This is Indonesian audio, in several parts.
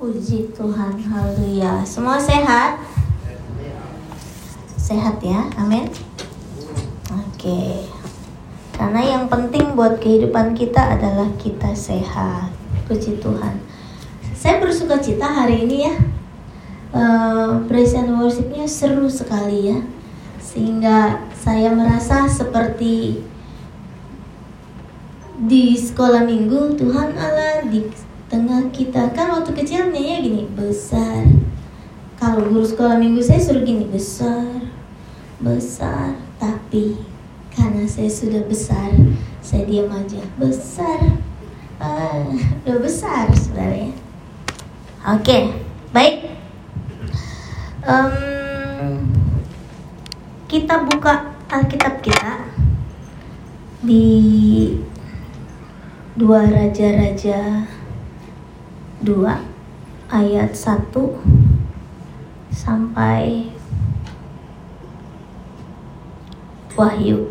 Puji Tuhan, haleluya. Semua sehat? Sehat ya, amin. Oke. Karena yang penting buat kehidupan kita adalah kita sehat. Puji Tuhan. Saya bersuka cita hari ini ya. Uh, praise and worshipnya seru sekali ya. Sehingga saya merasa seperti di sekolah minggu Tuhan Allah di tengah kita. Kan waktu kecilnya ya gini besar. Kalau guru sekolah minggu saya suruh gini besar besar. Tapi karena saya sudah besar saya diam aja. Besar. Ah, udah besar sebenarnya. Oke baik. Um, kita buka Alkitab kita di dua raja-raja dua ayat satu sampai Wahyu.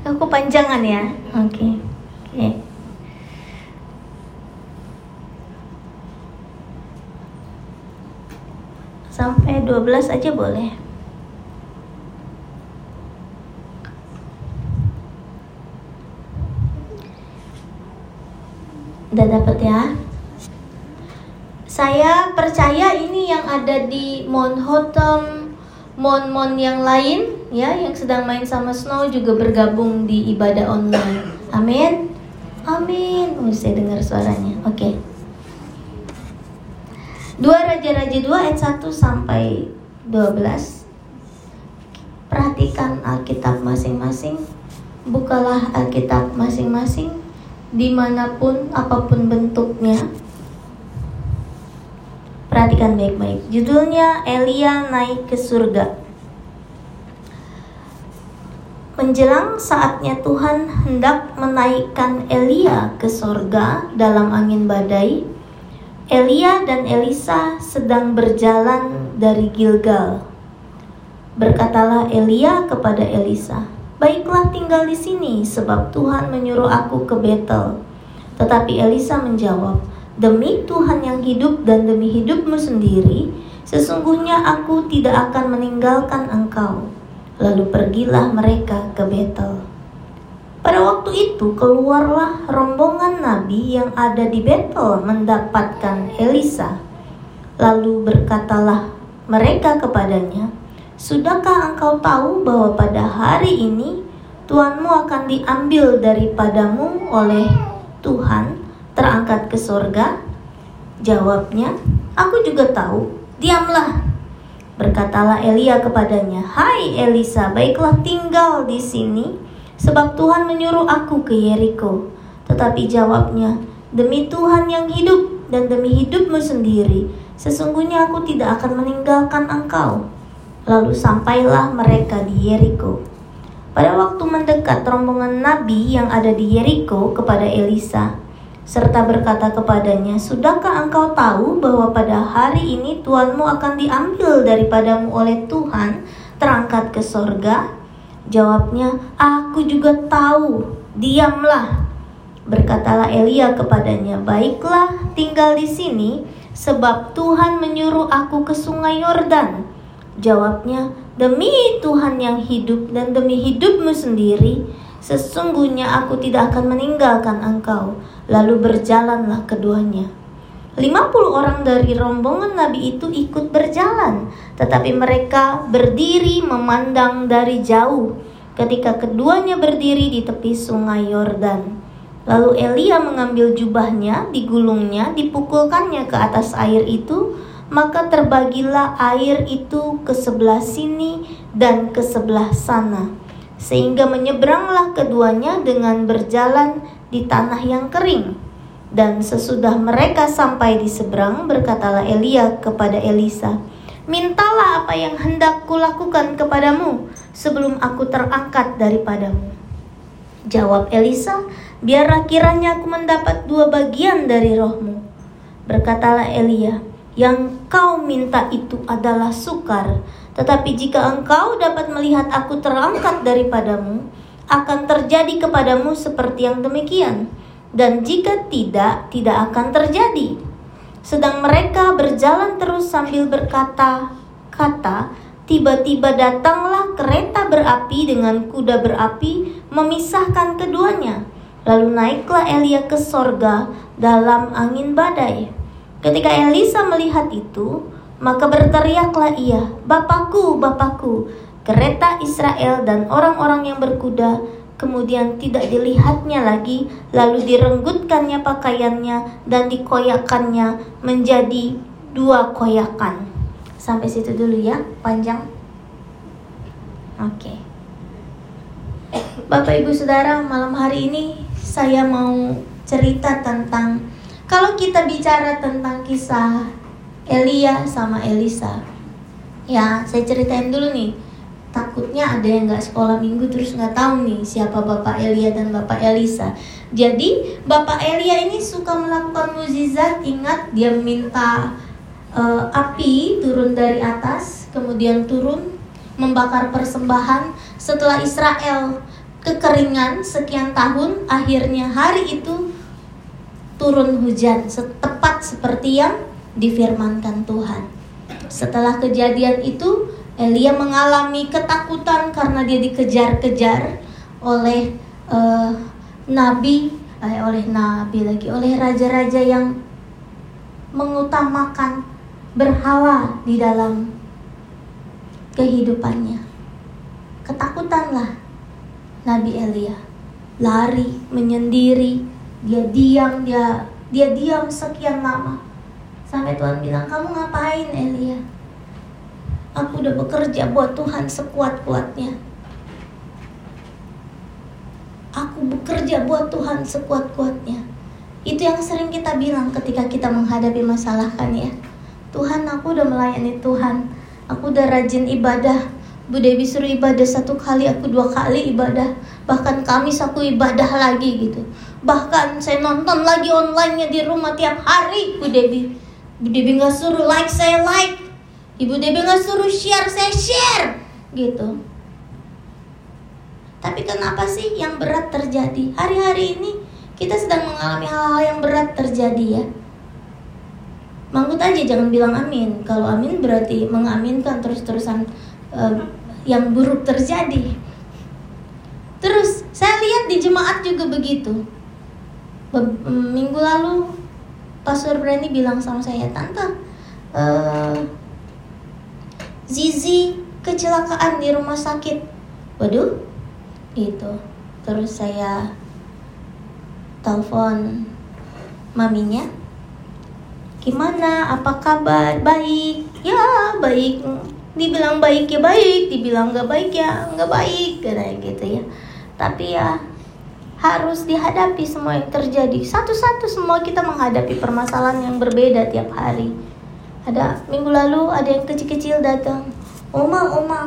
Aku panjangan ya. Oke. Okay. Oke. Okay. Sampai 12 aja boleh. Udah dapet ya? Saya percaya ini yang ada di Monhotom, Mon-Mon yang lain ya yang sedang main sama Snow juga bergabung di ibadah online. Amin. Amin. Oh, saya dengar suaranya. Oke. Okay. Dua Raja-Raja 2 ayat 1 sampai 12. Perhatikan Alkitab masing-masing. Bukalah Alkitab masing-masing di mana pun apa pun bentuknya. Perhatikan baik-baik. Judulnya Elia naik ke surga. Menjelang saatnya Tuhan hendak menaikkan Elia ke surga dalam angin badai Elia dan Elisa sedang berjalan dari Gilgal. Berkatalah Elia kepada Elisa Baiklah tinggal di sini, sebab Tuhan menyuruh aku ke Betel. Tetapi Elisa menjawab, Demi Tuhan yang hidup dan demi hidupmu sendiri, sesungguhnya aku tidak akan meninggalkan engkau. Lalu pergilah mereka ke Betel. Pada waktu itu keluarlah rombongan nabi yang ada di Betel mendapatkan Elisa. Lalu berkatalah mereka kepadanya, Sudahkah engkau tahu bahwa pada hari ini Tuhanmu akan diambil daripadamu oleh Tuhan terangkat ke sorga? Jawabnya, aku juga tahu. Diamlah. Berkatalah Elia kepadanya, Hai Elisa, baiklah tinggal di sini, sebab Tuhan menyuruh aku ke Yeriko. Tetapi jawabnya, demi Tuhan yang hidup dan demi hidupmu sendiri, sesungguhnya aku tidak akan meninggalkan engkau. Lalu sampailah mereka di Yeriko. Pada waktu mendekat rombongan nabi yang ada di Yeriko kepada Elisa, serta berkata kepadanya, "Sudahkah engkau tahu bahwa pada hari ini Tuhanmu akan diambil daripadamu oleh Tuhan, terangkat ke sorga?" Jawabnya, "Aku juga tahu. Diamlah." Berkatalah Elia kepadanya, "Baiklah, tinggal di sini, sebab Tuhan menyuruh aku ke sungai Yordan." Jawabnya, demi Tuhan yang hidup dan demi hidupmu sendiri, sesungguhnya aku tidak akan meninggalkan engkau. Lalu berjalanlah keduanya. 50 orang dari rombongan Nabi itu ikut berjalan, tetapi mereka berdiri memandang dari jauh ketika keduanya berdiri di tepi sungai Yordan. Lalu Elia mengambil jubahnya, digulungnya, dipukulkannya ke atas air itu, maka terbagilah air itu ke sebelah sini dan ke sebelah sana, sehingga menyeberanglah keduanya dengan berjalan di tanah yang kering. Dan sesudah mereka sampai di seberang, berkatalah Elia kepada Elisa, Mintalah apa yang hendak kulakukan kepadamu sebelum aku terangkat daripadamu. Jawab Elisa, biarlah kiranya aku mendapat dua bagian dari rohmu. Berkatalah Elia, yang kau minta itu adalah sukar, tetapi jika engkau dapat melihat aku terangkat daripadamu, akan terjadi kepadamu seperti yang demikian. dan jika tidak, tidak akan terjadi. Sedang mereka berjalan terus sambil berkata-kata, tiba-tiba datanglah kereta berapi dengan kuda berapi memisahkan keduanya. Lalu naiklah Elia ke sorga dalam angin badai. Ketika Elisa melihat itu, maka berteriaklah ia, Bapakku, Bapakku, kereta Israel dan orang-orang yang berkuda, kemudian tidak dilihatnya lagi, lalu direnggutkannya pakaiannya dan dikoyakannya menjadi dua koyakan. Sampai situ dulu ya, panjang. Oke. Bapak Ibu Saudara, malam hari ini saya mau cerita tentang kalau kita bicara tentang kisah Elia sama Elisa. Ya, saya ceritain dulu nih. Takutnya ada yang nggak sekolah minggu terus nggak tahu nih siapa Bapak Elia dan Bapak Elisa. Jadi Bapak Elia ini suka melakukan mukjizat. Ingat dia minta uh, api turun dari atas, kemudian turun membakar persembahan. Setelah Israel kekeringan sekian tahun, akhirnya hari itu turun hujan tepat seperti yang difirmankan Tuhan. Setelah kejadian itu, Elia mengalami ketakutan karena dia dikejar-kejar oleh uh, nabi, eh, oleh nabi lagi, oleh raja-raja yang mengutamakan berhala di dalam kehidupannya. Ketakutanlah Nabi Elia lari menyendiri dia diam dia dia diam sekian lama. Sampai Tuhan bilang kamu ngapain Elia? Aku udah bekerja buat Tuhan sekuat kuatnya aku bekerja buat Tuhan sekuat kuatnya itu yang sering kita bilang ketika kita menghadapi masalah kan ya. Tuhan aku udah melayani Tuhan. Aku udah rajin ibadah. Bu Dewi suruh ibadah satu kali, aku dua kali ibadah. Bahkan Kamis aku ibadah lagi gitu. Bahkan saya nonton lagi onlinenya di rumah tiap hari Bu Dewi. Bu Dewi nggak suruh like, saya like. Ibu Dewi nggak suruh share, saya share. Gitu. Tapi kenapa sih yang berat terjadi? Hari-hari ini kita sedang mengalami hal-hal yang berat terjadi ya. Manggut aja jangan bilang amin. Kalau amin berarti mengaminkan terus-terusan uh, yang buruk terjadi. Terus saya lihat di jemaat juga begitu. Minggu lalu Pastor Brandy bilang sama saya, Tante, uh, Zizi kecelakaan di rumah sakit. Waduh, itu. Terus saya telepon maminya. Gimana? Apa kabar? Baik. Ya, baik dibilang baik ya baik dibilang nggak baik ya nggak baik kayak gitu ya tapi ya harus dihadapi semua yang terjadi. Satu-satu semua kita menghadapi permasalahan yang berbeda tiap hari. Ada minggu lalu ada yang kecil-kecil datang. Oma oma.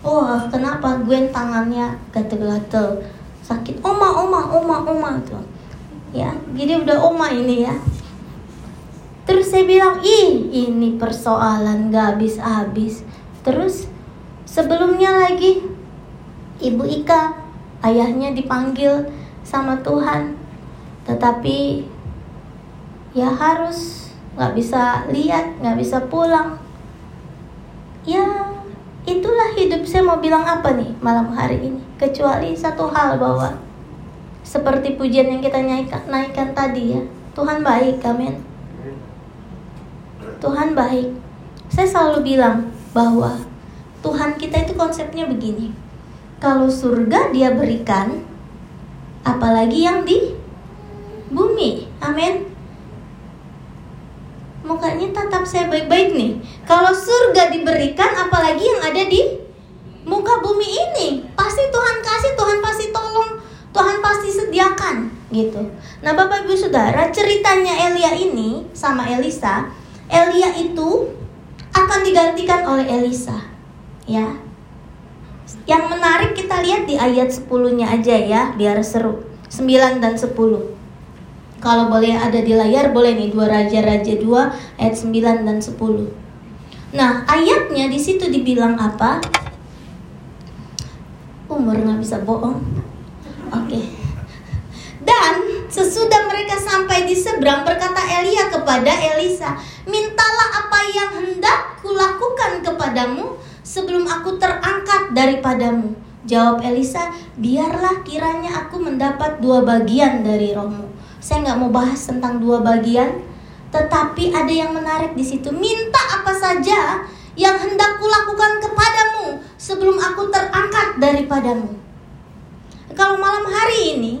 Oh kenapa gue tangannya gatel-gatel? Sakit. Oma oma oma oma. Tuh. Ya jadi udah oma ini ya. Terus saya bilang, ih ini persoalan gak habis-habis. Terus sebelumnya lagi Ibu Ika, ayahnya dipanggil sama Tuhan. Tetapi ya harus gak bisa lihat, gak bisa pulang. Ya itulah hidup saya mau bilang apa nih malam hari ini. Kecuali satu hal bahwa seperti pujian yang kita naikkan, naikkan tadi ya. Tuhan baik, amin. Tuhan baik. Saya selalu bilang bahwa Tuhan kita itu konsepnya begini. Kalau surga dia berikan, apalagi yang di bumi. Amin. Mukanya tatap saya baik-baik nih. Kalau surga diberikan, apalagi yang ada di muka bumi ini. Pasti Tuhan kasih, Tuhan pasti tolong, Tuhan pasti sediakan gitu. Nah, Bapak Ibu Saudara, ceritanya Elia ini sama Elisa Elia itu akan digantikan oleh Elisa. Ya. Yang menarik kita lihat di ayat 10-nya aja ya, biar seru. 9 dan 10. Kalau boleh ada di layar boleh nih dua raja-raja 2 ayat 9 dan 10. Nah, ayatnya di situ dibilang apa? Umur nggak bisa bohong. Oke. Okay. Dan sesudah mereka sampai di seberang berkata Elia kepada Elisa, "Mintalah apa yang hendak kulakukan kepadamu sebelum aku terangkat daripadamu." Jawab Elisa, "Biarlah kiranya aku mendapat dua bagian dari rohmu." Saya nggak mau bahas tentang dua bagian, tetapi ada yang menarik di situ. Minta apa saja yang hendak kulakukan kepadamu sebelum aku terangkat daripadamu. Kalau malam hari ini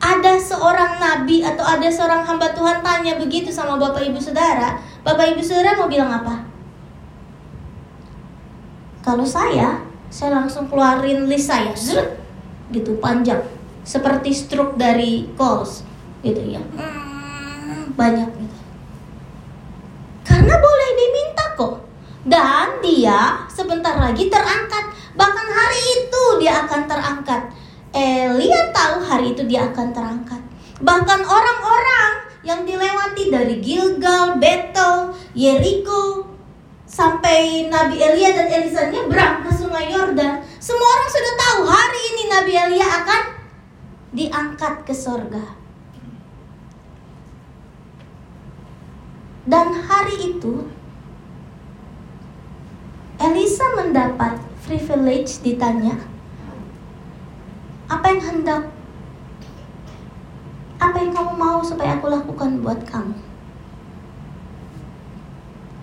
ada seorang nabi atau ada seorang hamba Tuhan tanya begitu sama Bapak Ibu Saudara, Bapak Ibu Saudara mau bilang apa? Kalau saya, saya langsung keluarin list saya, zrut, gitu panjang, seperti stroke dari calls, gitu ya, banyak gitu. Karena boleh diminta kok, dan dia sebentar lagi terangkat, bahkan hari itu dia akan terangkat. Elia tahu hari itu dia akan terangkat. Bahkan orang-orang yang dilewati dari Gilgal, Betel, Yeriko, sampai Nabi Elia dan Elisa nyebrang ke sungai Yordan, semua orang sudah tahu hari ini Nabi Elia akan diangkat ke sorga. Dan hari itu Elisa mendapat privilege ditanya, apa yang hendak? Apa yang kamu mau supaya aku lakukan buat kamu?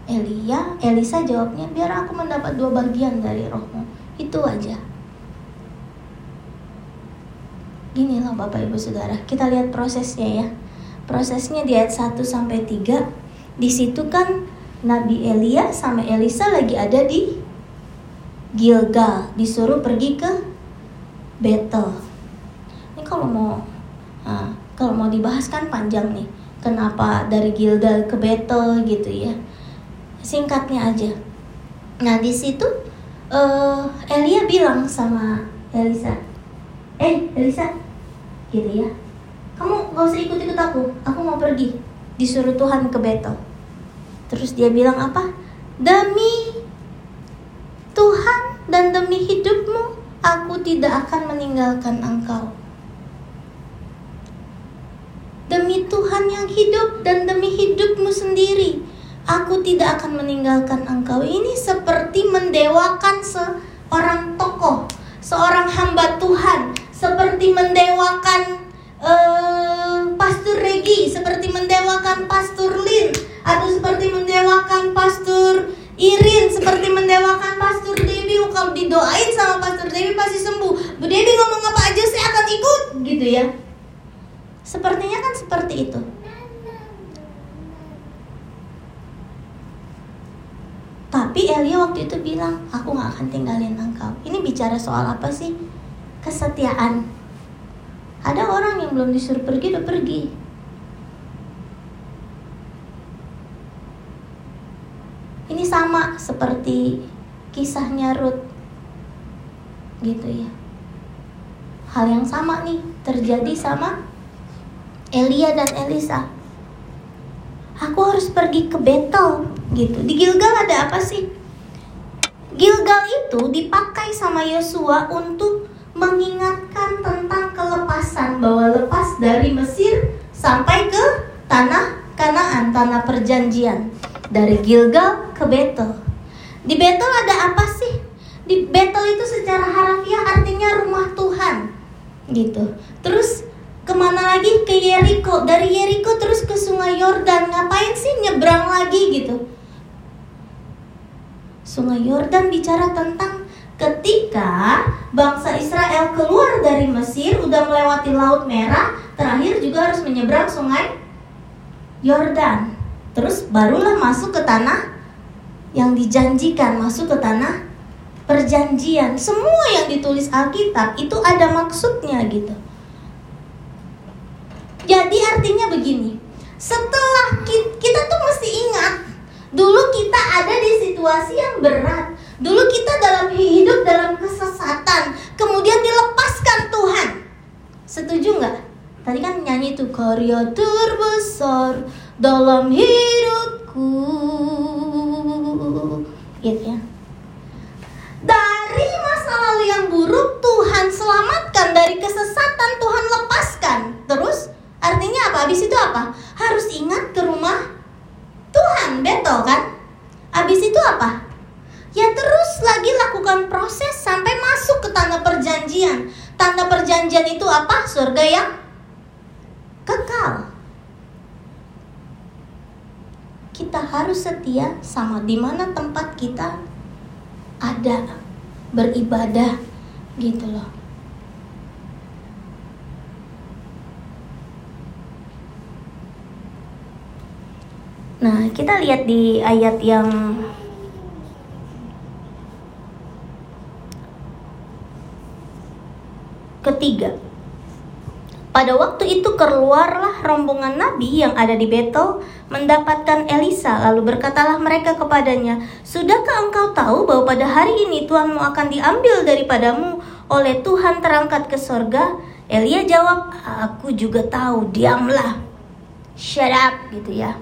Elia, Elisa jawabnya, biar aku mendapat dua bagian dari rohmu. Itu aja. Gini loh Bapak Ibu Saudara, kita lihat prosesnya ya. Prosesnya di ayat 1 sampai 3. Di situ kan Nabi Elia sama Elisa lagi ada di Gilgal, disuruh pergi ke battle. Ini kalau mau nah, kalau mau dibahas kan panjang nih. Kenapa dari Gilgal ke battle gitu ya? Singkatnya aja. Nah di situ uh, Elia bilang sama Elisa, eh Elisa, gitu ya, kamu gak usah ikut-ikut aku, aku mau pergi. Disuruh Tuhan ke battle. Terus dia bilang apa? Demi Tuhan dan demi hidupmu, aku tidak akan meninggalkan engkau. Demi Tuhan yang hidup dan demi hidupmu sendiri, aku tidak akan meninggalkan engkau. Ini seperti mendewakan seorang tokoh, seorang hamba Tuhan, seperti mendewakan uh, Pastor Regi, seperti mendewakan Pastor Lin, atau seperti mendewakan Pastor Irin seperti mendewakan Pastor Dewi. Kalau didoain sama Pastor Dewi pasti sembuh. Bu Dewi ngomong apa aja saya akan ikut gitu ya. Sepertinya kan seperti itu Tapi Elia waktu itu bilang Aku gak akan tinggalin engkau Ini bicara soal apa sih? Kesetiaan Ada orang yang belum disuruh pergi udah pergi Ini sama seperti kisahnya Ruth. Gitu ya. Hal yang sama nih terjadi sama Elia dan Elisa. Aku harus pergi ke Betel gitu. Di Gilgal ada apa sih? Gilgal itu dipakai sama Yosua untuk mengingatkan tentang kelepasan bahwa lepas dari Mesir sampai ke tanah Kanaan, tanah perjanjian dari Gilgal ke Betel. Di Betel ada apa sih? Di Betel itu secara harafiah artinya rumah Tuhan, gitu. Terus ke mana lagi ke Yeriko? Dari Yeriko terus ke Sungai Yordan. Ngapain sih nyebrang lagi gitu? Sungai Yordan bicara tentang ketika bangsa Israel keluar dari Mesir udah melewati Laut Merah, terakhir juga harus menyeberang Sungai Yordan. Terus barulah masuk ke tanah yang dijanjikan, masuk ke tanah perjanjian. Semua yang ditulis Alkitab itu ada maksudnya gitu. Jadi artinya begini, setelah kita, kita tuh mesti ingat, dulu kita ada di situasi yang berat. Dulu kita dalam hidup dalam kesesatan, kemudian dilepaskan Tuhan. Setuju nggak? Tadi kan nyanyi tuh karya terbesar dalam hidupku gitu ya dari masa lalu yang buruk Tuhan selamatkan dari kesesatan Tuhan lepaskan terus artinya Tuhan, betul kan? Habis itu apa? Ya terus lagi lakukan proses sampai masuk ke tanah perjanjian. Tanah perjanjian itu apa? Surga yang kekal. Kita harus setia sama di mana tempat kita ada beribadah gitu loh. Nah, kita lihat di ayat yang ketiga. Pada waktu itu keluarlah rombongan nabi yang ada di Betel mendapatkan Elisa lalu berkatalah mereka kepadanya, "Sudahkah engkau tahu bahwa pada hari ini Tuhanmu akan diambil daripadamu oleh Tuhan terangkat ke sorga?" Elia jawab, "Aku juga tahu, diamlah." Shut up gitu ya.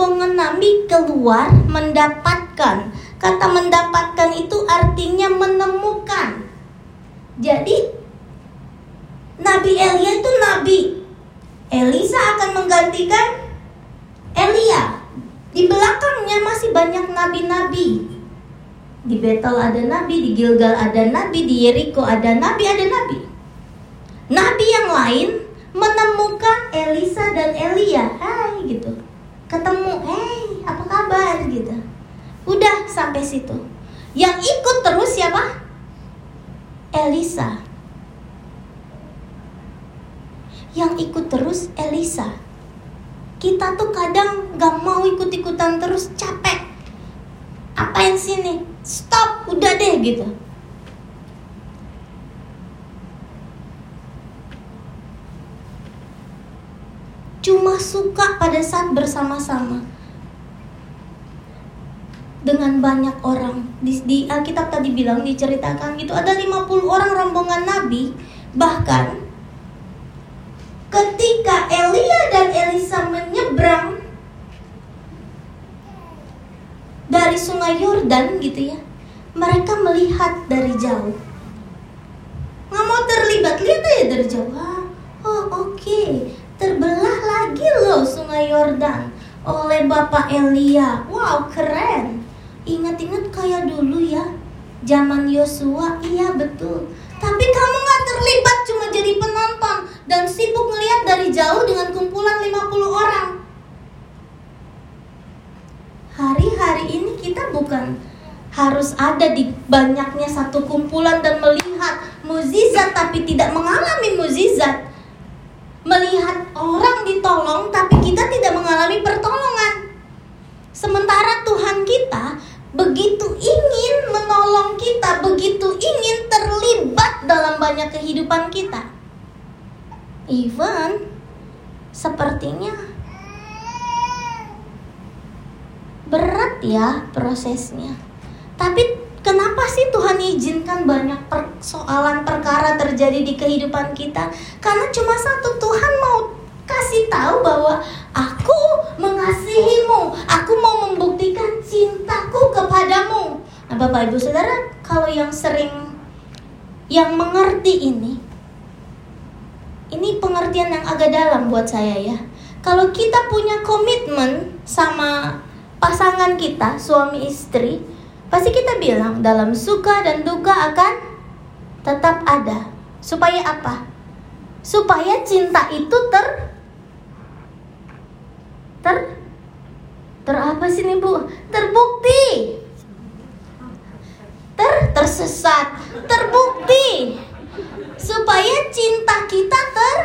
Rombongan keluar mendapatkan. Kata mendapatkan itu artinya menemukan. Jadi Nabi Elia itu nabi. Elisa akan menggantikan Elia. Di belakangnya masih banyak nabi-nabi. Di Betel ada nabi, di Gilgal ada nabi, di Yeriko ada nabi, ada nabi. Nabi yang lain menemukan Elisa dan Elia. Hai ketemu, hey apa kabar gitu. Udah sampai situ. Yang ikut terus siapa? Elisa. Yang ikut terus Elisa. Kita tuh kadang gak mau ikut-ikutan terus capek. Apain sini? Stop, udah deh gitu. cuma suka pada saat bersama-sama dengan banyak orang. Di, di Alkitab tadi bilang diceritakan itu ada 50 orang rombongan nabi bahkan ketika Elia dan Elisa menyeberang dari sungai Yordan gitu ya mereka melihat dari jauh. Nggak mau terlibat lihat aja dari jauh. Oh oke. okay terbelah lagi loh sungai Yordan oleh Bapak Elia. Wow, keren. Ingat-ingat kayak dulu ya. Zaman Yosua, iya betul. Tapi kamu gak terlibat cuma jadi penonton dan sibuk melihat dari jauh dengan kumpulan 50 orang. Hari-hari ini kita bukan harus ada di banyaknya satu kumpulan dan melihat muzizat tapi tidak mengalami muzizat melihat ditolong tapi kita tidak mengalami pertolongan. Sementara Tuhan kita begitu ingin menolong kita, begitu ingin terlibat dalam banyak kehidupan kita. Even sepertinya berat ya prosesnya. Tapi Kenapa sih Tuhan izinkan banyak persoalan perkara terjadi di kehidupan kita? Karena cuma satu Tuhan mau kasih tahu bahwa aku mengasihimu, aku mau membuktikan cintaku kepadamu. Nah, Bapak Ibu Saudara, kalau yang sering yang mengerti ini ini pengertian yang agak dalam buat saya ya. Kalau kita punya komitmen sama pasangan kita, suami istri, Pasti kita bilang dalam suka dan duka akan tetap ada. Supaya apa? Supaya cinta itu ter ter ter apa sih nih Bu? Terbukti. Ter tersesat, terbukti. Supaya cinta kita ter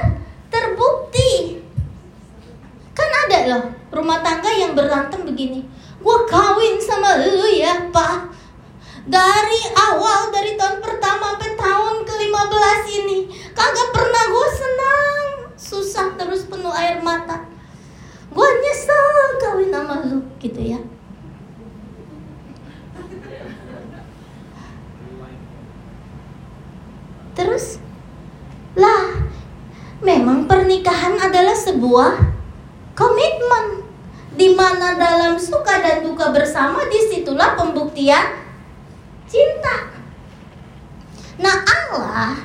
terbukti. Kan ada loh rumah tangga yang berantem begini gue kawin sama lu ya pak dari awal dari tahun pertama sampai tahun ke-15 ini kagak pernah gue senang susah terus penuh air mata gue nyesel kawin sama lu gitu ya terus lah memang pernikahan adalah sebuah komitmen di mana dalam suka dan duka bersama di situlah pembuktian cinta. Nah Allah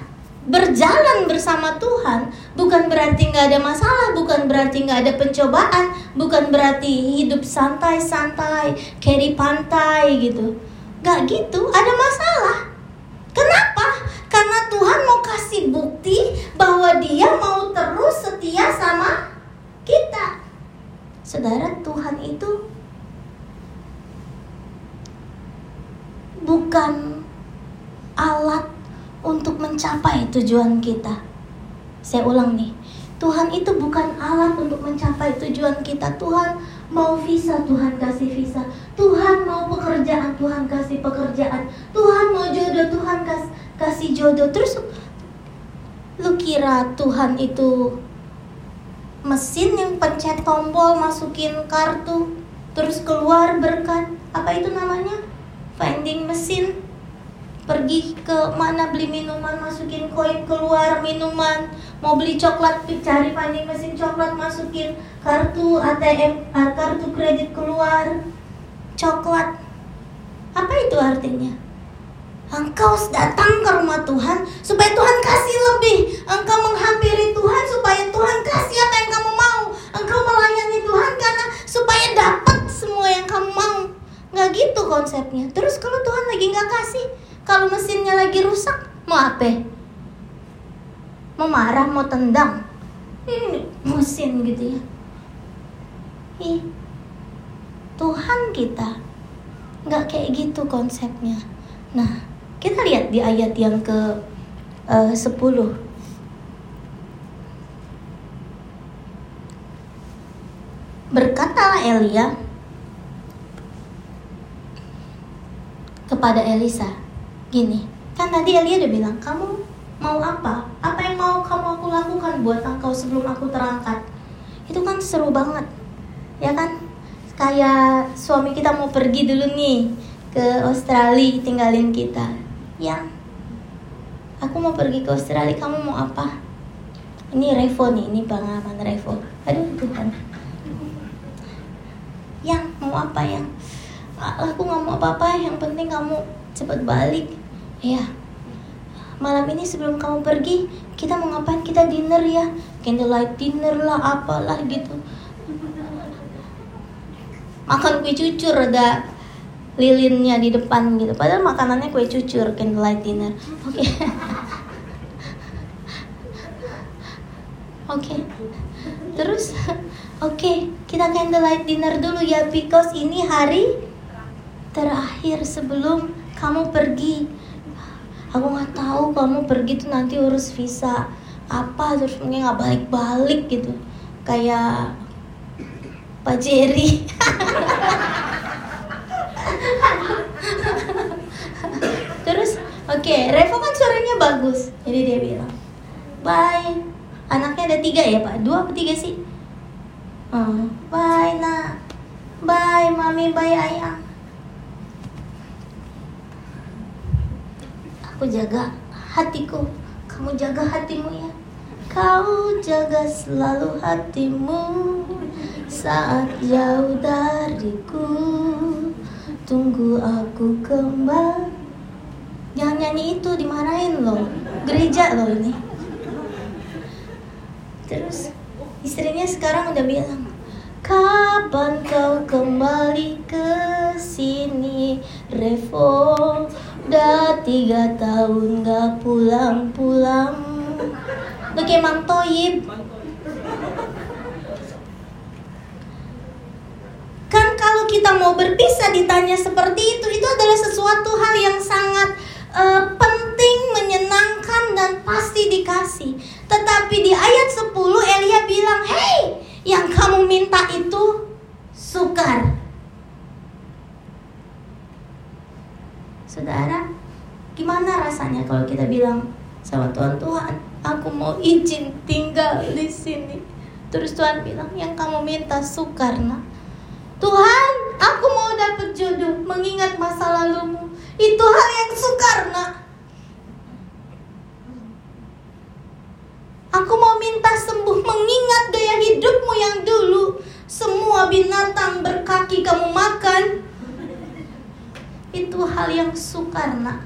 berjalan bersama Tuhan Bukan berarti nggak ada masalah, bukan berarti nggak ada pencobaan, bukan berarti hidup santai-santai, di pantai gitu. Gak gitu, ada masalah. Kenapa? Karena Tuhan mau kasih bukti bahwa Dia mau terus setia sama kita. Saudara, Tuhan itu bukan alat untuk mencapai tujuan kita. Saya ulang nih, Tuhan itu bukan alat untuk mencapai tujuan kita. Tuhan mau visa, Tuhan kasih visa. Tuhan mau pekerjaan, Tuhan kasih pekerjaan. Tuhan mau jodoh, Tuhan kas kasih jodoh. Terus lu kira Tuhan itu mesin yang pencet tombol masukin kartu terus keluar berkat apa itu namanya vending mesin pergi ke mana beli minuman masukin koin keluar minuman mau beli coklat cari vending mesin coklat masukin kartu ATM ah, kartu kredit keluar coklat apa itu artinya Engkau datang ke rumah Tuhan supaya Tuhan kasih lebih. Engkau menghampiri Tuhan supaya Tuhan kasih apa yang kamu mau. Engkau melayani Tuhan karena supaya dapat semua yang kamu mau. Nggak gitu konsepnya. Terus kalau Tuhan lagi nggak kasih, kalau mesinnya lagi rusak, mau apa? Mau marah, mau tendang. Ini mesin gitu ya. Ih, Tuhan kita nggak kayak gitu konsepnya. Nah, kita lihat di ayat yang ke uh, 10. Berkatalah Elia, kepada Elisa gini kan tadi Elia udah bilang kamu mau apa? Apa yang mau kamu aku lakukan buat engkau sebelum aku terangkat? Itu kan seru banget ya kan? Kayak suami kita mau pergi dulu nih ke Australia tinggalin kita. Yang aku mau pergi ke Australia kamu mau apa? Ini Revo nih ini pengalaman Revo. Aduh Tuhan. Yang mau apa yang aku nggak mau apa-apa yang penting kamu cepat balik ya malam ini sebelum kamu pergi kita mau ngapain? Kita dinner ya. Candlelight dinner lah apalah gitu. Makan kue cucur ada lilinnya di depan gitu. Padahal makanannya kue cucur candlelight dinner. Oke. Okay. oke. Okay. terus? Oke okay, kita candlelight dinner dulu ya because ini hari terakhir sebelum kamu pergi aku nggak tahu kamu pergi tuh nanti urus visa apa terus mungkin nggak balik-balik gitu. Kayak Pak Jerry. Terus oke okay, Revo kan suaranya bagus. Jadi dia bilang bye. Anaknya ada tiga ya pak? Dua atau tiga sih? Oh, bye nak. Bye mami. Bye ayang Aku jaga hatiku, kamu jaga hatimu ya. Kau jaga selalu hatimu saat jauh dariku. Tunggu aku kembali. Jangan nyanyi itu dimarahin loh. Gereja loh ini. Terus istrinya sekarang udah bilang, Kapan kau kembali ke sini, Revo? Udah tiga tahun gak pulang-pulang. Udah kayak Mang Toyib Kan kalau kita mau berpisah ditanya seperti itu Itu adalah sesuatu hal yang sangat uh, penting, menyenangkan, dan pasti dikasih. Tetapi di ayat 10 Elia bilang Hei, yang kamu minta itu sukar Saudara, gimana rasanya kalau kita bilang sama Tuhan, Tuhan, aku mau izin tinggal di sini. Terus Tuhan bilang, yang kamu minta Sukarna. Tuhan, aku mau dapat jodoh, mengingat masa lalumu. Itu hal yang Sukarna. Aku mau minta sembuh, mengingat gaya hidupmu yang dulu. Semua binatang berkaki kamu makan, itu hal yang sukar nak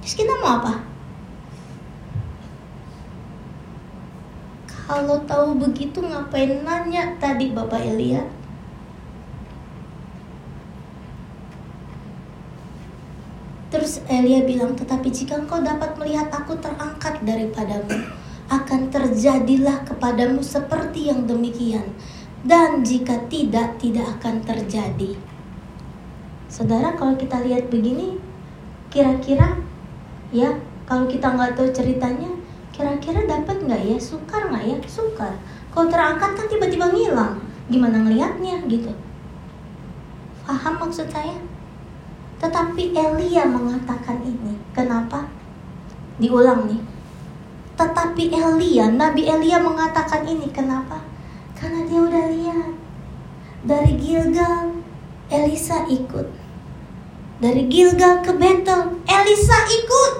terus kita mau apa Kalau tahu begitu ngapain nanya tadi Bapak Elia? Terus Elia bilang, tetapi jika engkau dapat melihat aku terangkat daripadamu, akan terjadilah kepadamu seperti yang demikian. Dan jika tidak, tidak akan terjadi. Saudara, kalau kita lihat begini, kira-kira ya, kalau kita nggak tahu ceritanya, kira-kira dapat nggak ya? Sukar nggak ya? Sukar. Kalau terangkat kan tiba-tiba ngilang. Gimana ngelihatnya gitu? Paham maksud saya? Tetapi Elia mengatakan ini. Kenapa? Diulang nih. Tetapi Elia, Nabi Elia mengatakan ini. Kenapa? Karena dia udah lihat. Dari Gilgal, Elisa ikut. Dari Gilgal ke Betel, Elisa ikut.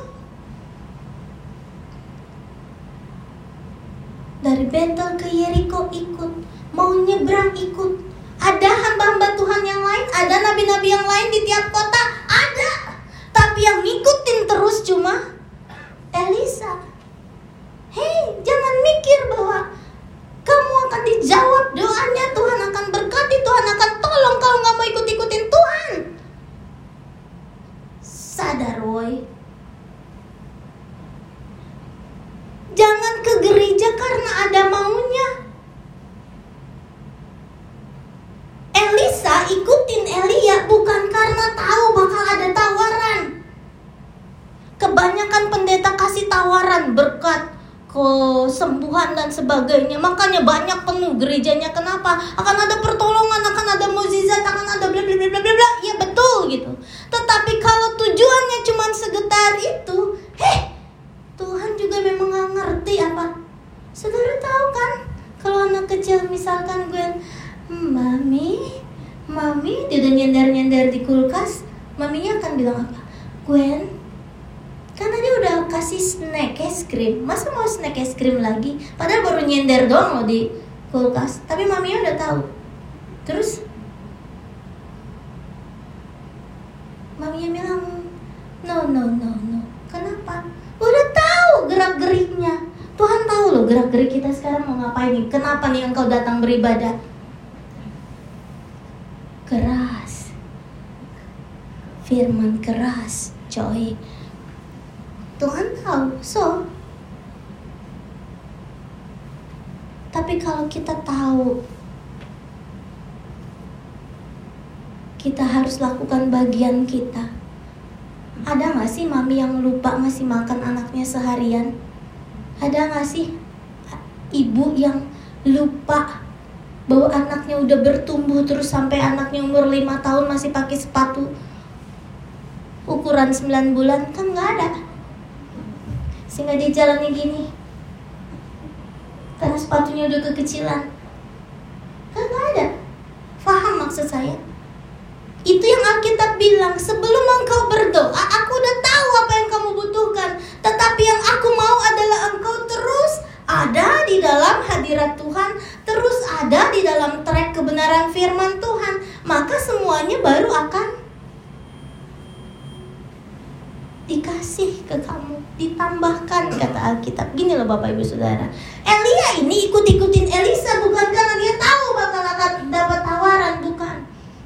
Dari Betel ke Yeriko ikut. Mau nyebrang ikut ada hamba-hamba Tuhan yang lain, ada nabi-nabi yang lain di tiap kota, ada. Tapi yang ngikutin terus cuma Elisa. Hei, jangan mikir bahwa kamu akan dijawab doanya, Tuhan akan berkati, Tuhan akan tolong kalau nggak mau ikut-ikutin Tuhan. Sadar, woi. Jangan ke gereja karena ada maunya. Elisa ikutin Elia bukan karena tahu bakal ada tawaran. Kebanyakan pendeta kasih tawaran berkat kesembuhan dan sebagainya. Makanya banyak penuh gerejanya. Kenapa? Akan ada pertolongan, akan ada mukjizat, akan ada bla bla bla bla bla. Ya betul gitu. Tetapi kalau tujuannya cuma segetar itu, heh, Tuhan juga memang gak ngerti apa. Saudara tahu kan? Kalau anak kecil misalkan gue Mami, Mami, dia udah nyender-nyender di kulkas. Maminya akan bilang apa? Gwen, karena dia udah kasih snack es krim. Masa mau snack es krim lagi? Padahal baru nyender doang loh di kulkas. Tapi maminya udah tahu. Terus maminya bilang, no no no. Kenapa? Udah tahu gerak geriknya. Tuhan tahu loh gerak gerik kita sekarang mau ngapain nih. Kenapa nih engkau datang beribadah? keras firman keras coy Tuhan tahu so tapi kalau kita tahu kita harus lakukan bagian kita ada gak sih mami yang lupa ngasih makan anaknya seharian? Ada gak sih ibu yang lupa bahwa anaknya udah bertumbuh terus sampai anaknya umur 5 tahun masih pakai sepatu? Ukuran 9 bulan kan nggak ada. Sehingga dia jalannya gini. Karena sepatunya udah kekecilan. Kan nggak ada. Paham maksud saya itu yang Alkitab bilang sebelum engkau berdoa aku udah tahu apa yang kamu butuhkan tetapi yang aku mau adalah engkau terus ada di dalam hadirat Tuhan, terus ada di dalam trek kebenaran firman Tuhan, maka semuanya baru akan dikasih ke kamu, ditambahkan kata Alkitab. Gini loh Bapak Ibu Saudara. Elia ini ikut-ikutin Elisa bukan karena dia tahu bakal akan dapat tawaran, bukan.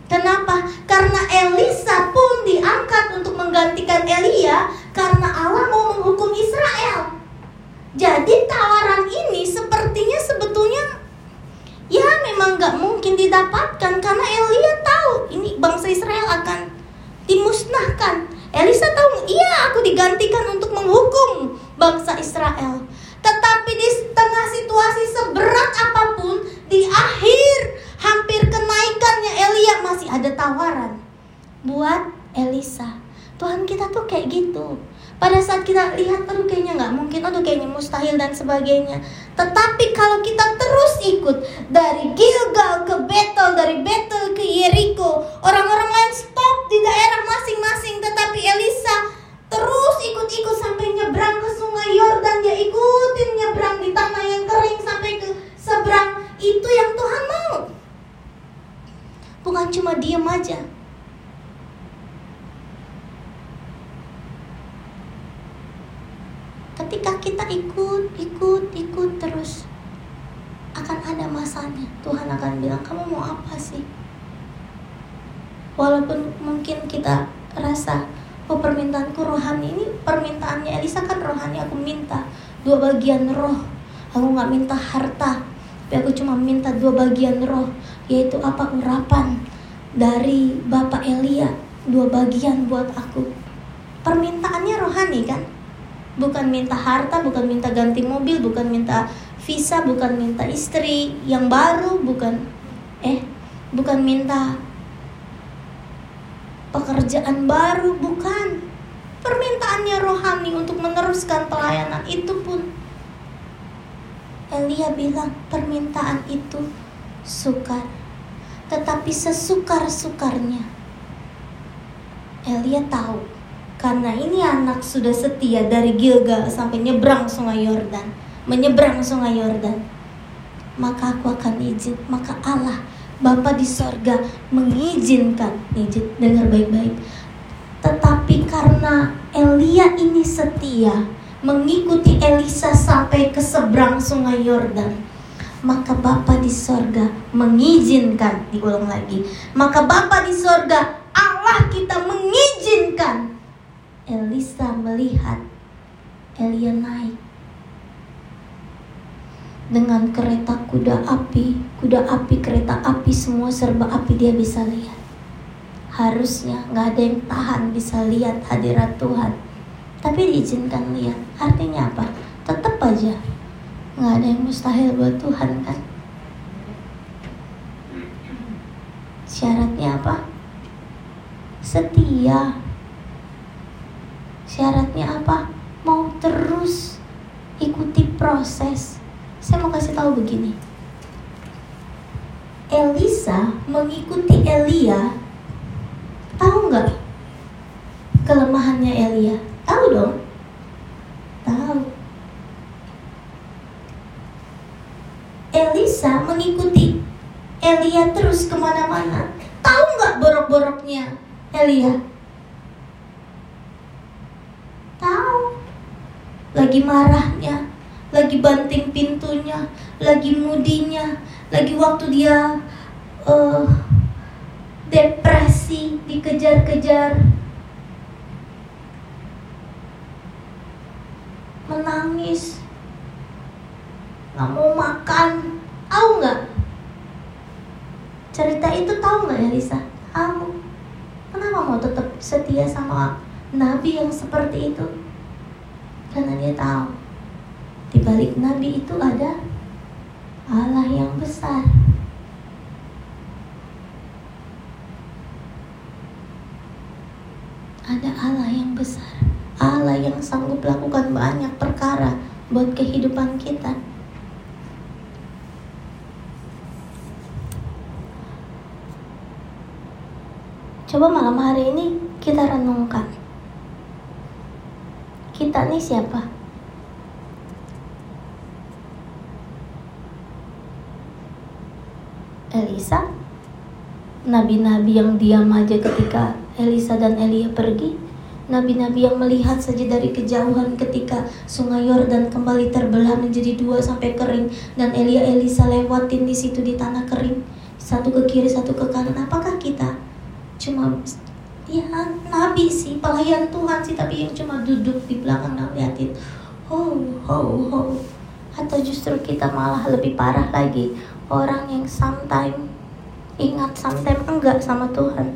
Kenapa? Karena Elisa pun diangkat untuk menggantikan Elia karena Allah mau menghukum Israel. Jadi tawaran ini sepertinya sebetulnya ya memang nggak mungkin didapatkan karena Elia tahu ini bangsa Israel akan dimusnahkan. Elisa tahu, iya aku digantikan untuk menghukum bangsa Israel. Tetapi di tengah situasi seberat apa pun, di akhir hampir kenaikannya Elia masih ada tawaran buat Elisa. Tuhan kita tuh kayak gitu. Pada saat kita lihat aduh kayaknya nggak mungkin aduh kayaknya mustahil dan sebagainya. Tetapi kalau kita terus ikut dari Gilgal ke Betel dari Betel ke Yeriko orang-orang lain stop di daerah masing-masing tetapi Elisa terus ikut-ikut sampai nyebrang ke sungai Yordan. Dia ikutin nyebrang di tanah yang kering sampai ke seberang. Itu yang Tuhan mau bukan cuma diem aja ketika kita ikut ikut ikut terus melakukannya. Tuhan akan bilang, "Kamu mau apa sih?" Walaupun mungkin kita rasa, "Oh, permintaanku rohani ini permintaannya Elisa kan rohani, aku minta dua bagian roh. Aku nggak minta harta, tapi aku cuma minta dua bagian roh, yaitu apa urapan dari Bapak Elia, dua bagian buat aku." Permintaannya rohani kan? Bukan minta harta, bukan minta ganti mobil, bukan minta visa bukan minta istri yang baru bukan eh bukan minta pekerjaan baru bukan permintaannya rohani untuk meneruskan pelayanan itu pun Elia bilang permintaan itu sukar tetapi sesukar-sukarnya. Elia tahu karena ini anak sudah setia dari Gilgal sampai nyebrang sungai Yordan menyeberang sungai Yordan, maka aku akan izin, maka Allah Bapa di sorga mengizinkan, izin dengar baik-baik. Tetapi karena Elia ini setia mengikuti Elisa sampai ke seberang sungai Yordan, maka Bapa di sorga mengizinkan, diulang lagi, maka Bapa di sorga Allah kita mengizinkan Elisa melihat Elia naik dengan kereta kuda api, kuda api, kereta api, semua serba api dia bisa lihat. Harusnya nggak ada yang tahan bisa lihat hadirat Tuhan. Tapi diizinkan lihat. Artinya apa? Tetap aja nggak ada yang mustahil buat Tuhan kan? Syaratnya apa? Setia. Syaratnya apa? Mau terus ikuti proses saya mau kasih tahu begini. Elisa mengikuti Elia. Tahu nggak kelemahannya Elia? Tahu dong. Tahu. Elisa mengikuti Elia terus ke mana-mana. Tahu nggak borok-boroknya Elia? Tahu. Lagi marahnya, lagi banting pintunya, lagi mudinya, lagi waktu dia uh, depresi, dikejar-kejar, menangis, nggak mau makan, tahu nggak? Cerita itu tahu nggak ya Lisa? Tahu. Kenapa mau tetap setia sama nabi yang seperti itu? Karena dia tahu di balik nabi itu ada Allah yang besar. Ada Allah yang besar. Allah yang sanggup lakukan banyak perkara buat kehidupan kita. Coba malam hari ini kita renungkan. Kita nih siapa? Elisa nabi-nabi yang diam aja ketika Elisa dan Elia pergi nabi-nabi yang melihat saja dari kejauhan ketika sungai Yordan kembali terbelah menjadi dua sampai kering dan Elia Elisa lewatin di situ di tanah kering satu ke kiri satu ke kanan apakah kita cuma ya nabi sih pelayan Tuhan sih tapi yang cuma duduk di belakang dan liatin oh oh oh atau justru kita malah lebih parah lagi orang yang sometimes ingat sometimes enggak sama Tuhan.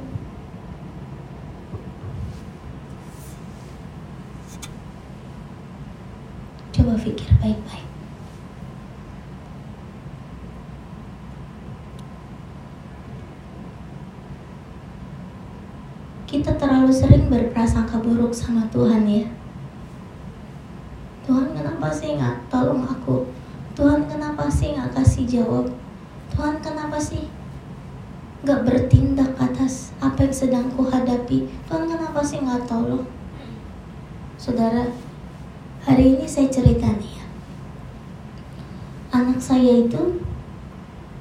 Coba pikir baik-baik kita terlalu sering berprasangka buruk sama Tuhan ya. Tuhan kenapa sih nggak tolong aku? Tuhan kenapa sih nggak kasih jawab? Tuhan kenapa sih gak bertindak atas apa yang sedang kuhadapi? Tuhan kenapa sih gak tolong? Saudara hari ini saya cerita nih ya. Anak saya itu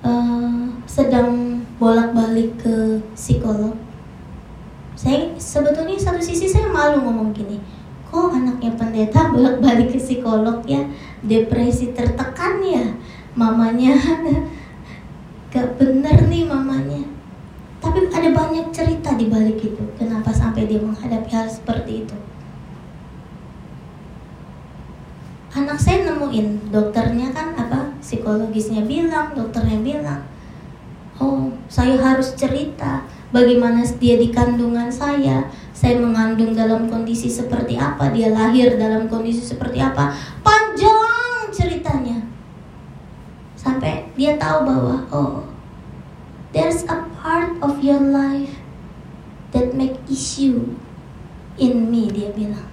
uh, sedang bolak-balik ke psikolog saya sebetulnya satu sisi saya malu ngomong gini kok anaknya pendeta bolak-balik ke psikolog ya? Depresi tertekan ya? Mamanya gak bener nih mamanya. Tapi ada banyak cerita di balik itu kenapa sampai dia menghadapi hal seperti itu. Anak saya nemuin dokternya kan apa psikologisnya bilang dokternya bilang oh saya harus cerita bagaimana dia di kandungan saya? Saya mengandung dalam kondisi seperti apa? Dia lahir dalam kondisi seperti apa? Panjang ceritanya. Sampai dia tahu bahwa oh there's a part of your life that make issue in me dia bilang.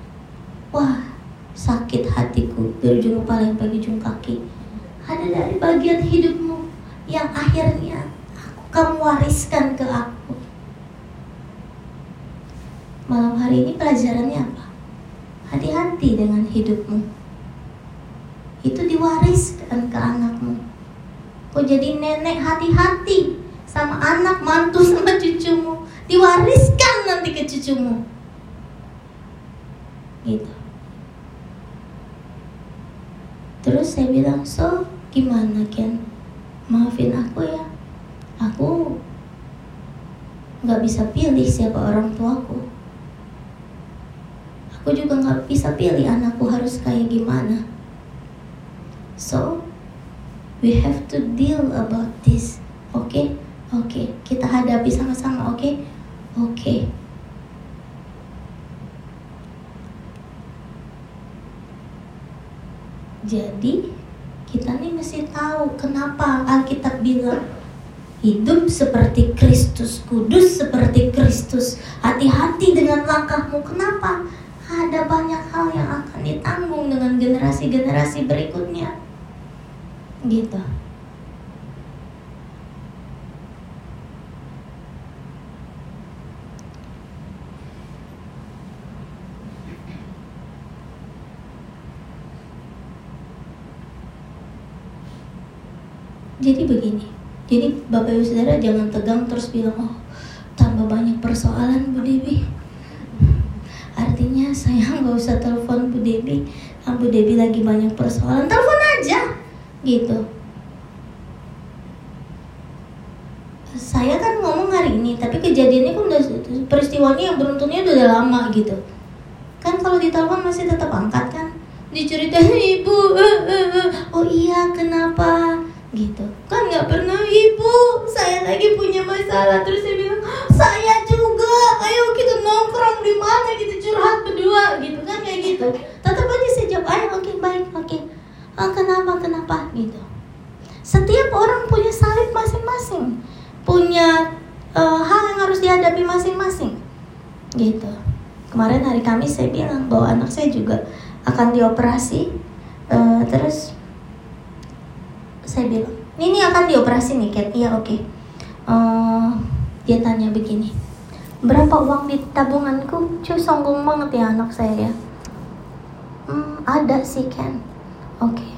Wah sakit hatiku. Dari kepala sampai ujung kaki. Ada dari bagian hidupmu yang akhirnya aku kamu wariskan ke aku malam hari ini pelajarannya apa hati-hati dengan hidupmu itu diwariskan ke anakmu kok jadi nenek hati-hati sama anak, mantu sama cucumu. Diwariskan nanti ke cucumu. Gitu. Terus saya bilang, so gimana Ken? Maafin aku ya. Aku nggak bisa pilih siapa orang tuaku. Aku juga nggak bisa pilih anakku harus kayak gimana. So, we have to deal about this, oke? Okay? Oke, okay, kita hadapi sama-sama, oke? Okay? Oke. Okay. Jadi, kita nih mesti tahu kenapa Alkitab bilang hidup seperti Kristus, kudus seperti Kristus. Hati-hati dengan langkahmu. Kenapa? Ada banyak hal yang akan ditanggung dengan generasi-generasi berikutnya. Gitu. Jadi begini, jadi Bapak Ibu Saudara jangan tegang terus bilang, oh tambah banyak persoalan Bu Debi. Artinya saya nggak usah telepon Bu Debi, ah, Bu Debi lagi banyak persoalan, telepon aja, gitu. Saya kan ngomong hari ini, tapi kejadiannya kan udah peristiwanya yang beruntungnya udah lama gitu. Kan kalau ditelepon masih tetap angkat kan? Diceritain ibu, oh iya kenapa? gitu kan nggak pernah ibu saya lagi punya masalah terus saya bilang saya ayo kita nongkrong di mana kita curhat berdua gitu kan kayak gitu tetap aja jawab ayo oke okay, baik oke okay. oh, kenapa kenapa gitu setiap orang punya salib masing-masing punya uh, hal yang harus dihadapi masing-masing gitu kemarin hari Kamis saya bilang bahwa anak saya juga akan dioperasi uh, terus saya bilang ini akan dioperasi nih Kat iya oke okay. uh, eh, dia tanya begini berapa uang di tabunganku? Cuy sombong banget ya anak saya. Ya hmm, ada sih Ken. Oke. Okay.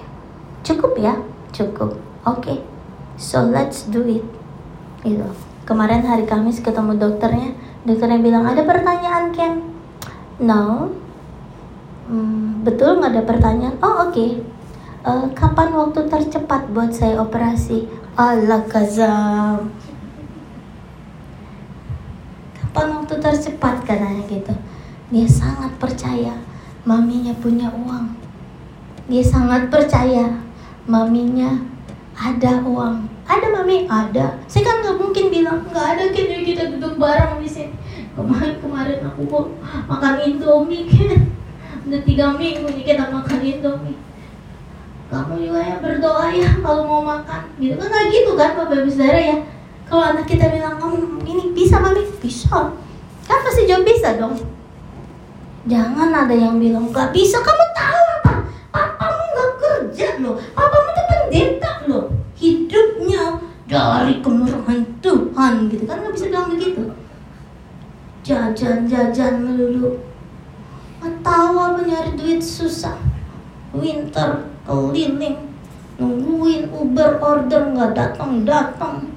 cukup ya? Cukup. Oke. Okay. so let's do it. Gitu kemarin hari Kamis ketemu dokternya. Dokternya bilang ada pertanyaan Ken. No. Hmm, betul nggak ada pertanyaan? Oh oke. Okay uh, kapan waktu tercepat buat saya operasi? Allah kazam. Kapan waktu tercepat katanya gitu. Dia sangat percaya maminya punya uang. Dia sangat percaya maminya ada uang. Ada mami? Ada. Saya kan nggak mungkin bilang nggak ada kan kita duduk bareng di sini. Kemarin kemarin aku mau makan indomie kan. Udah tiga minggu nih kita makan indomie kamu juga ya berdoa ya kalau mau makan gitu kan nggak gitu kan bapak ibu saudara ya kalau anak kita bilang kamu ini bisa mami bisa kan pasti jawab bisa dong. Jangan ada yang bilang nggak bisa kamu tahu apa? Papamu nggak kerja loh. Papamu tuh pendeta loh. Hidupnya dari kemurahan Tuhan gitu. Kan nggak bisa bilang begitu. Jajan-jajan melulu. Tahu apa nyari duit susah. Winter keliling. Nungguin Uber order nggak datang datang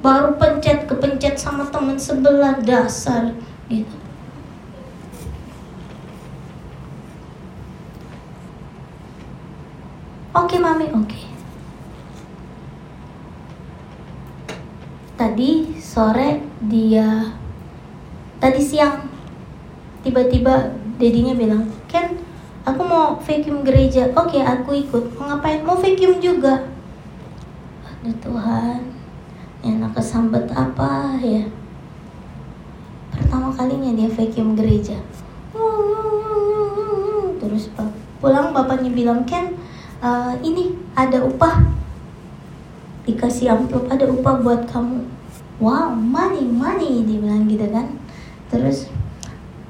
baru pencet kepencet sama temen sebelah dasar. Gitu. Oke mami oke. Tadi sore dia tadi siang tiba-tiba dedinya bilang Ken aku mau vacuum gereja. Oke aku ikut. Mau ngapain? Mau vacuum juga. Aduh Tuhan enak kesambet apa ya? Pertama kalinya dia vacuum gereja. Terus pulang bapaknya bilang Ken uh, ini ada upah. Dikasih amplop ada upah buat kamu. Wow money money dia bilang gitu kan. Terus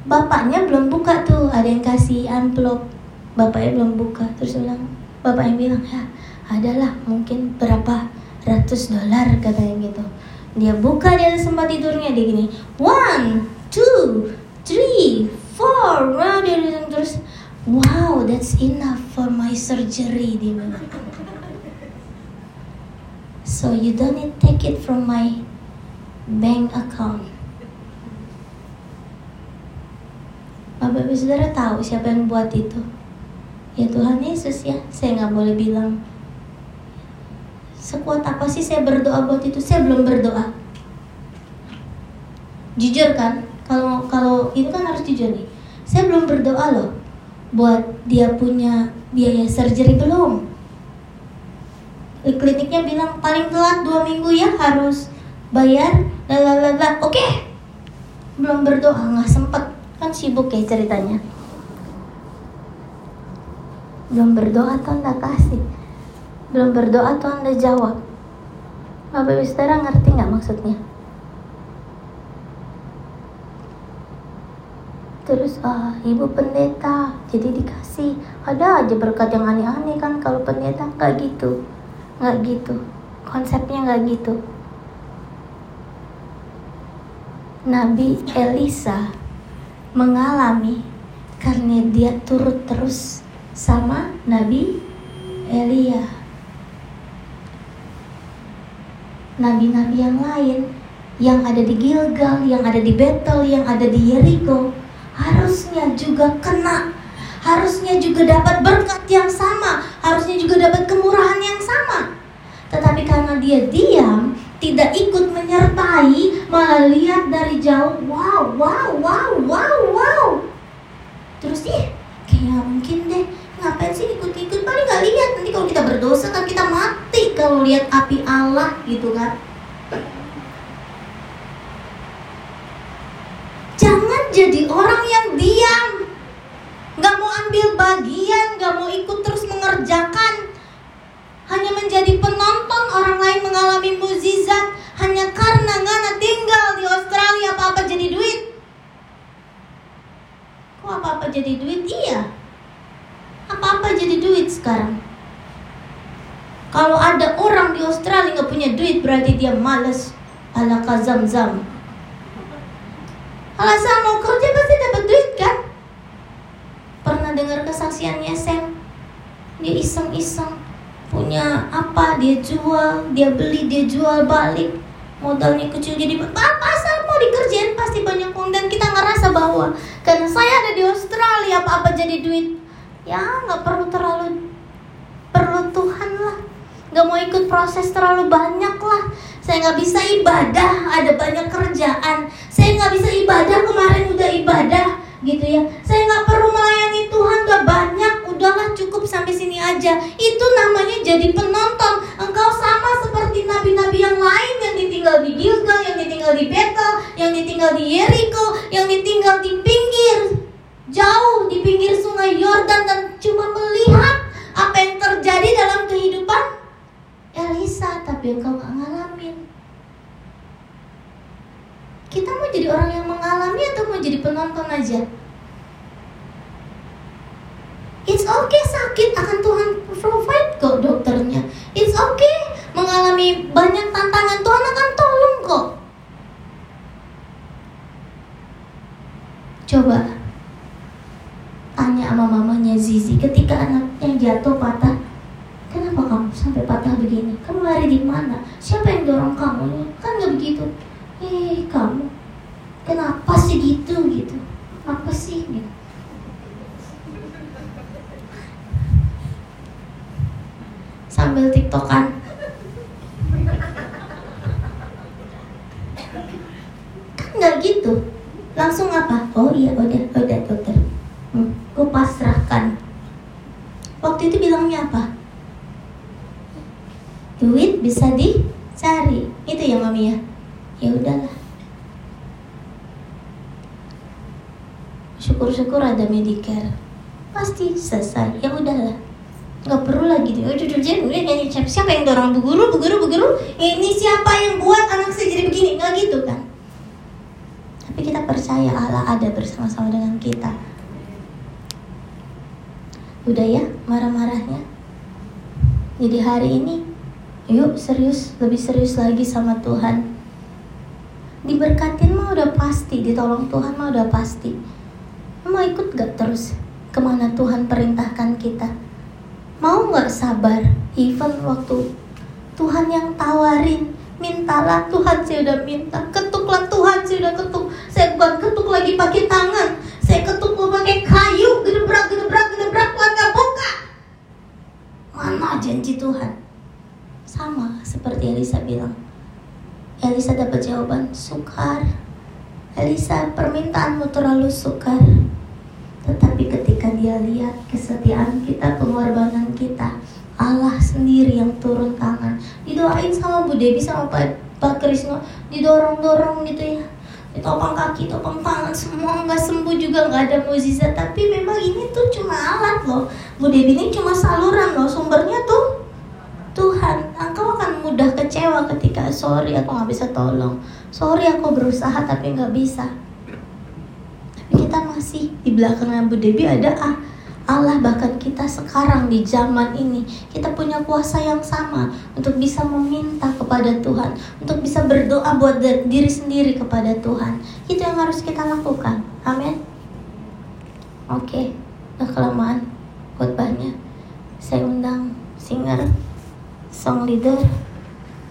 bapaknya belum buka tuh ada yang kasih amplop. Bapaknya belum buka. Terus bilang bapak yang bilang ya adalah mungkin berapa ratus dolar katanya gitu dia buka di atas tempat tidurnya dia gini one two three four wow dia bilang terus wow that's enough for my surgery dia bilang so you don't need take it from my bank account Bapak Ibu Saudara tahu siapa yang buat itu? Ya Tuhan Yesus ya. Saya nggak boleh bilang sekuat apa sih saya berdoa buat itu? Saya belum berdoa. Jujur kan? Kalau kalau itu kan harus jujur nih. Saya belum berdoa loh buat dia punya biaya surgery belum. Kliniknya bilang paling telat dua minggu ya harus bayar. Lalalala. Oke. Belum berdoa nggak sempet kan sibuk ya ceritanya belum berdoa tuh anda kasih belum berdoa tuh anda jawab. Bapak Ibu Saudara ngerti nggak maksudnya? Terus ah ibu pendeta jadi dikasih. Ada aja berkat yang aneh-aneh kan kalau pendeta. Nggak gitu. Nggak gitu. Konsepnya nggak gitu. Nabi Elisa mengalami karena dia turut terus sama Nabi Elia. Nabi-nabi yang lain yang ada di Gilgal, yang ada di Betel, yang ada di Jericho harusnya juga kena harusnya juga dapat berkat yang sama, harusnya juga dapat kemurahan yang sama. Tetapi karena dia diam, tidak ikut menyertai, malah lihat dari jauh, wow, wow, wow, wow, wow. Terus dia kayak mungkin deh, ngapain sih ikut-ikut? Paling nggak lihat nanti kalau kita berdosa kan kita mati kalau lihat api Allah gitu kan. Jangan jadi orang yang diam, nggak mau ambil bagian, nggak mau ikut terus mengerjakan, hanya menjadi penonton orang lain mengalami mukjizat hanya karena Ngana tinggal di Australia apa-apa jadi duit. Kok apa-apa jadi duit? Iya. Apa-apa jadi duit sekarang. Kalau ada orang di Australia nggak punya duit berarti dia malas ala kazam-zam. Alasan mau kerja pasti dapat duit kan? Pernah dengar kesaksiannya Sam? Dia iseng-iseng punya apa dia jual dia beli dia jual balik modalnya kecil jadi pasar mau dikerjain pasti banyak uang dan kita ngerasa bahwa karena saya ada di Australia apa apa jadi duit ya nggak perlu terlalu perlu Tuhan lah. Nggak mau ikut proses terlalu banyak lah. Saya nggak bisa ibadah ada banyak kerjaan. Saya nggak bisa ibadah kemarin udah ibadah gitu ya. Saya nggak perlu melayani Tuhan gak banyak udahlah cukup sampai sini aja. Itu namanya jadi penonton. Engkau sama seperti nabi-nabi yang lain yang ditinggal di Gilgal yang ditinggal di Betel yang ditinggal di Jericho yang ditinggal di pinggir jauh di pinggir sungai Yordan dan cuma melihat apa yang terjadi dalam kehidupan Elisa tapi engkau nggak ngalamin kita mau jadi orang yang mengalami atau mau jadi penonton aja? It's okay sakit akan Tuhan provide kok dokternya. It's okay mengalami banyak tantangan Tuhan akan tolong kok. Coba tanya sama mamanya Zizi ketika anaknya jatuh patah. Kenapa kamu sampai patah begini? Kamu lari di mana? Siapa yang dorong kamu? Kan nggak begitu eh kamu kenapa sih gitu gitu apa sih gitu sambil tiktokan langsung apa oh iya udah udah dokter hmm, gue pasrahkan waktu itu bilangnya apa duit bisa dicari itu ya mami ya ya udahlah syukur-syukur ada Medicare pasti selesai ya udahlah nggak perlu lagi tuh udah udah udah nyanyi siapa siapa yang dorong? Bu guru bu guru bu guru ini siapa yang buat anak saya jadi begini? Nggak gitu kan? Tapi kita percaya Allah ada bersama-sama dengan kita. Udah ya marah-marahnya. Jadi hari ini yuk serius lebih serius lagi sama Tuhan. Diberkatin mah udah pasti ditolong Tuhan mah udah pasti. Mau ikut gak terus ke mana Tuhan perintahkan kita? Mau nggak sabar? Even waktu Tuhan yang tawarin, mintalah Tuhan saya udah minta, ketuklah Tuhan saya udah ketuk. Saya bukan ketuk lagi pakai tangan, saya ketuk mau pakai kayu, gedebrak, gedebrak, gedebrak, Tuhan nggak buka. Mana janji Tuhan? Sama seperti Elisa bilang. Elisa dapat jawaban, sukar. Elisa, permintaanmu terlalu sukar. Tetapi ketika dia lihat kesetiaan kita, pengorbanan kita, Allah sendiri yang turun tangan. Didoain sama Bu Devi sama Pak, Pak Krisno, didorong-dorong gitu ya. Ditopang kaki, topang tangan, semua nggak sembuh juga nggak ada mukjizat. Tapi memang ini tuh cuma alat loh. Bu Devi ini cuma saluran loh, sumbernya tuh Tuhan, engkau akan mudah kecewa ketika sorry aku nggak bisa tolong, sorry aku berusaha tapi nggak bisa kita masih di belakang Bu Debi ada ah Allah bahkan kita sekarang di zaman ini kita punya kuasa yang sama untuk bisa meminta kepada Tuhan untuk bisa berdoa buat diri sendiri kepada Tuhan. Itu yang harus kita lakukan. Amin. Oke okay. udah kelamaan khotbahnya. Saya undang singer song leader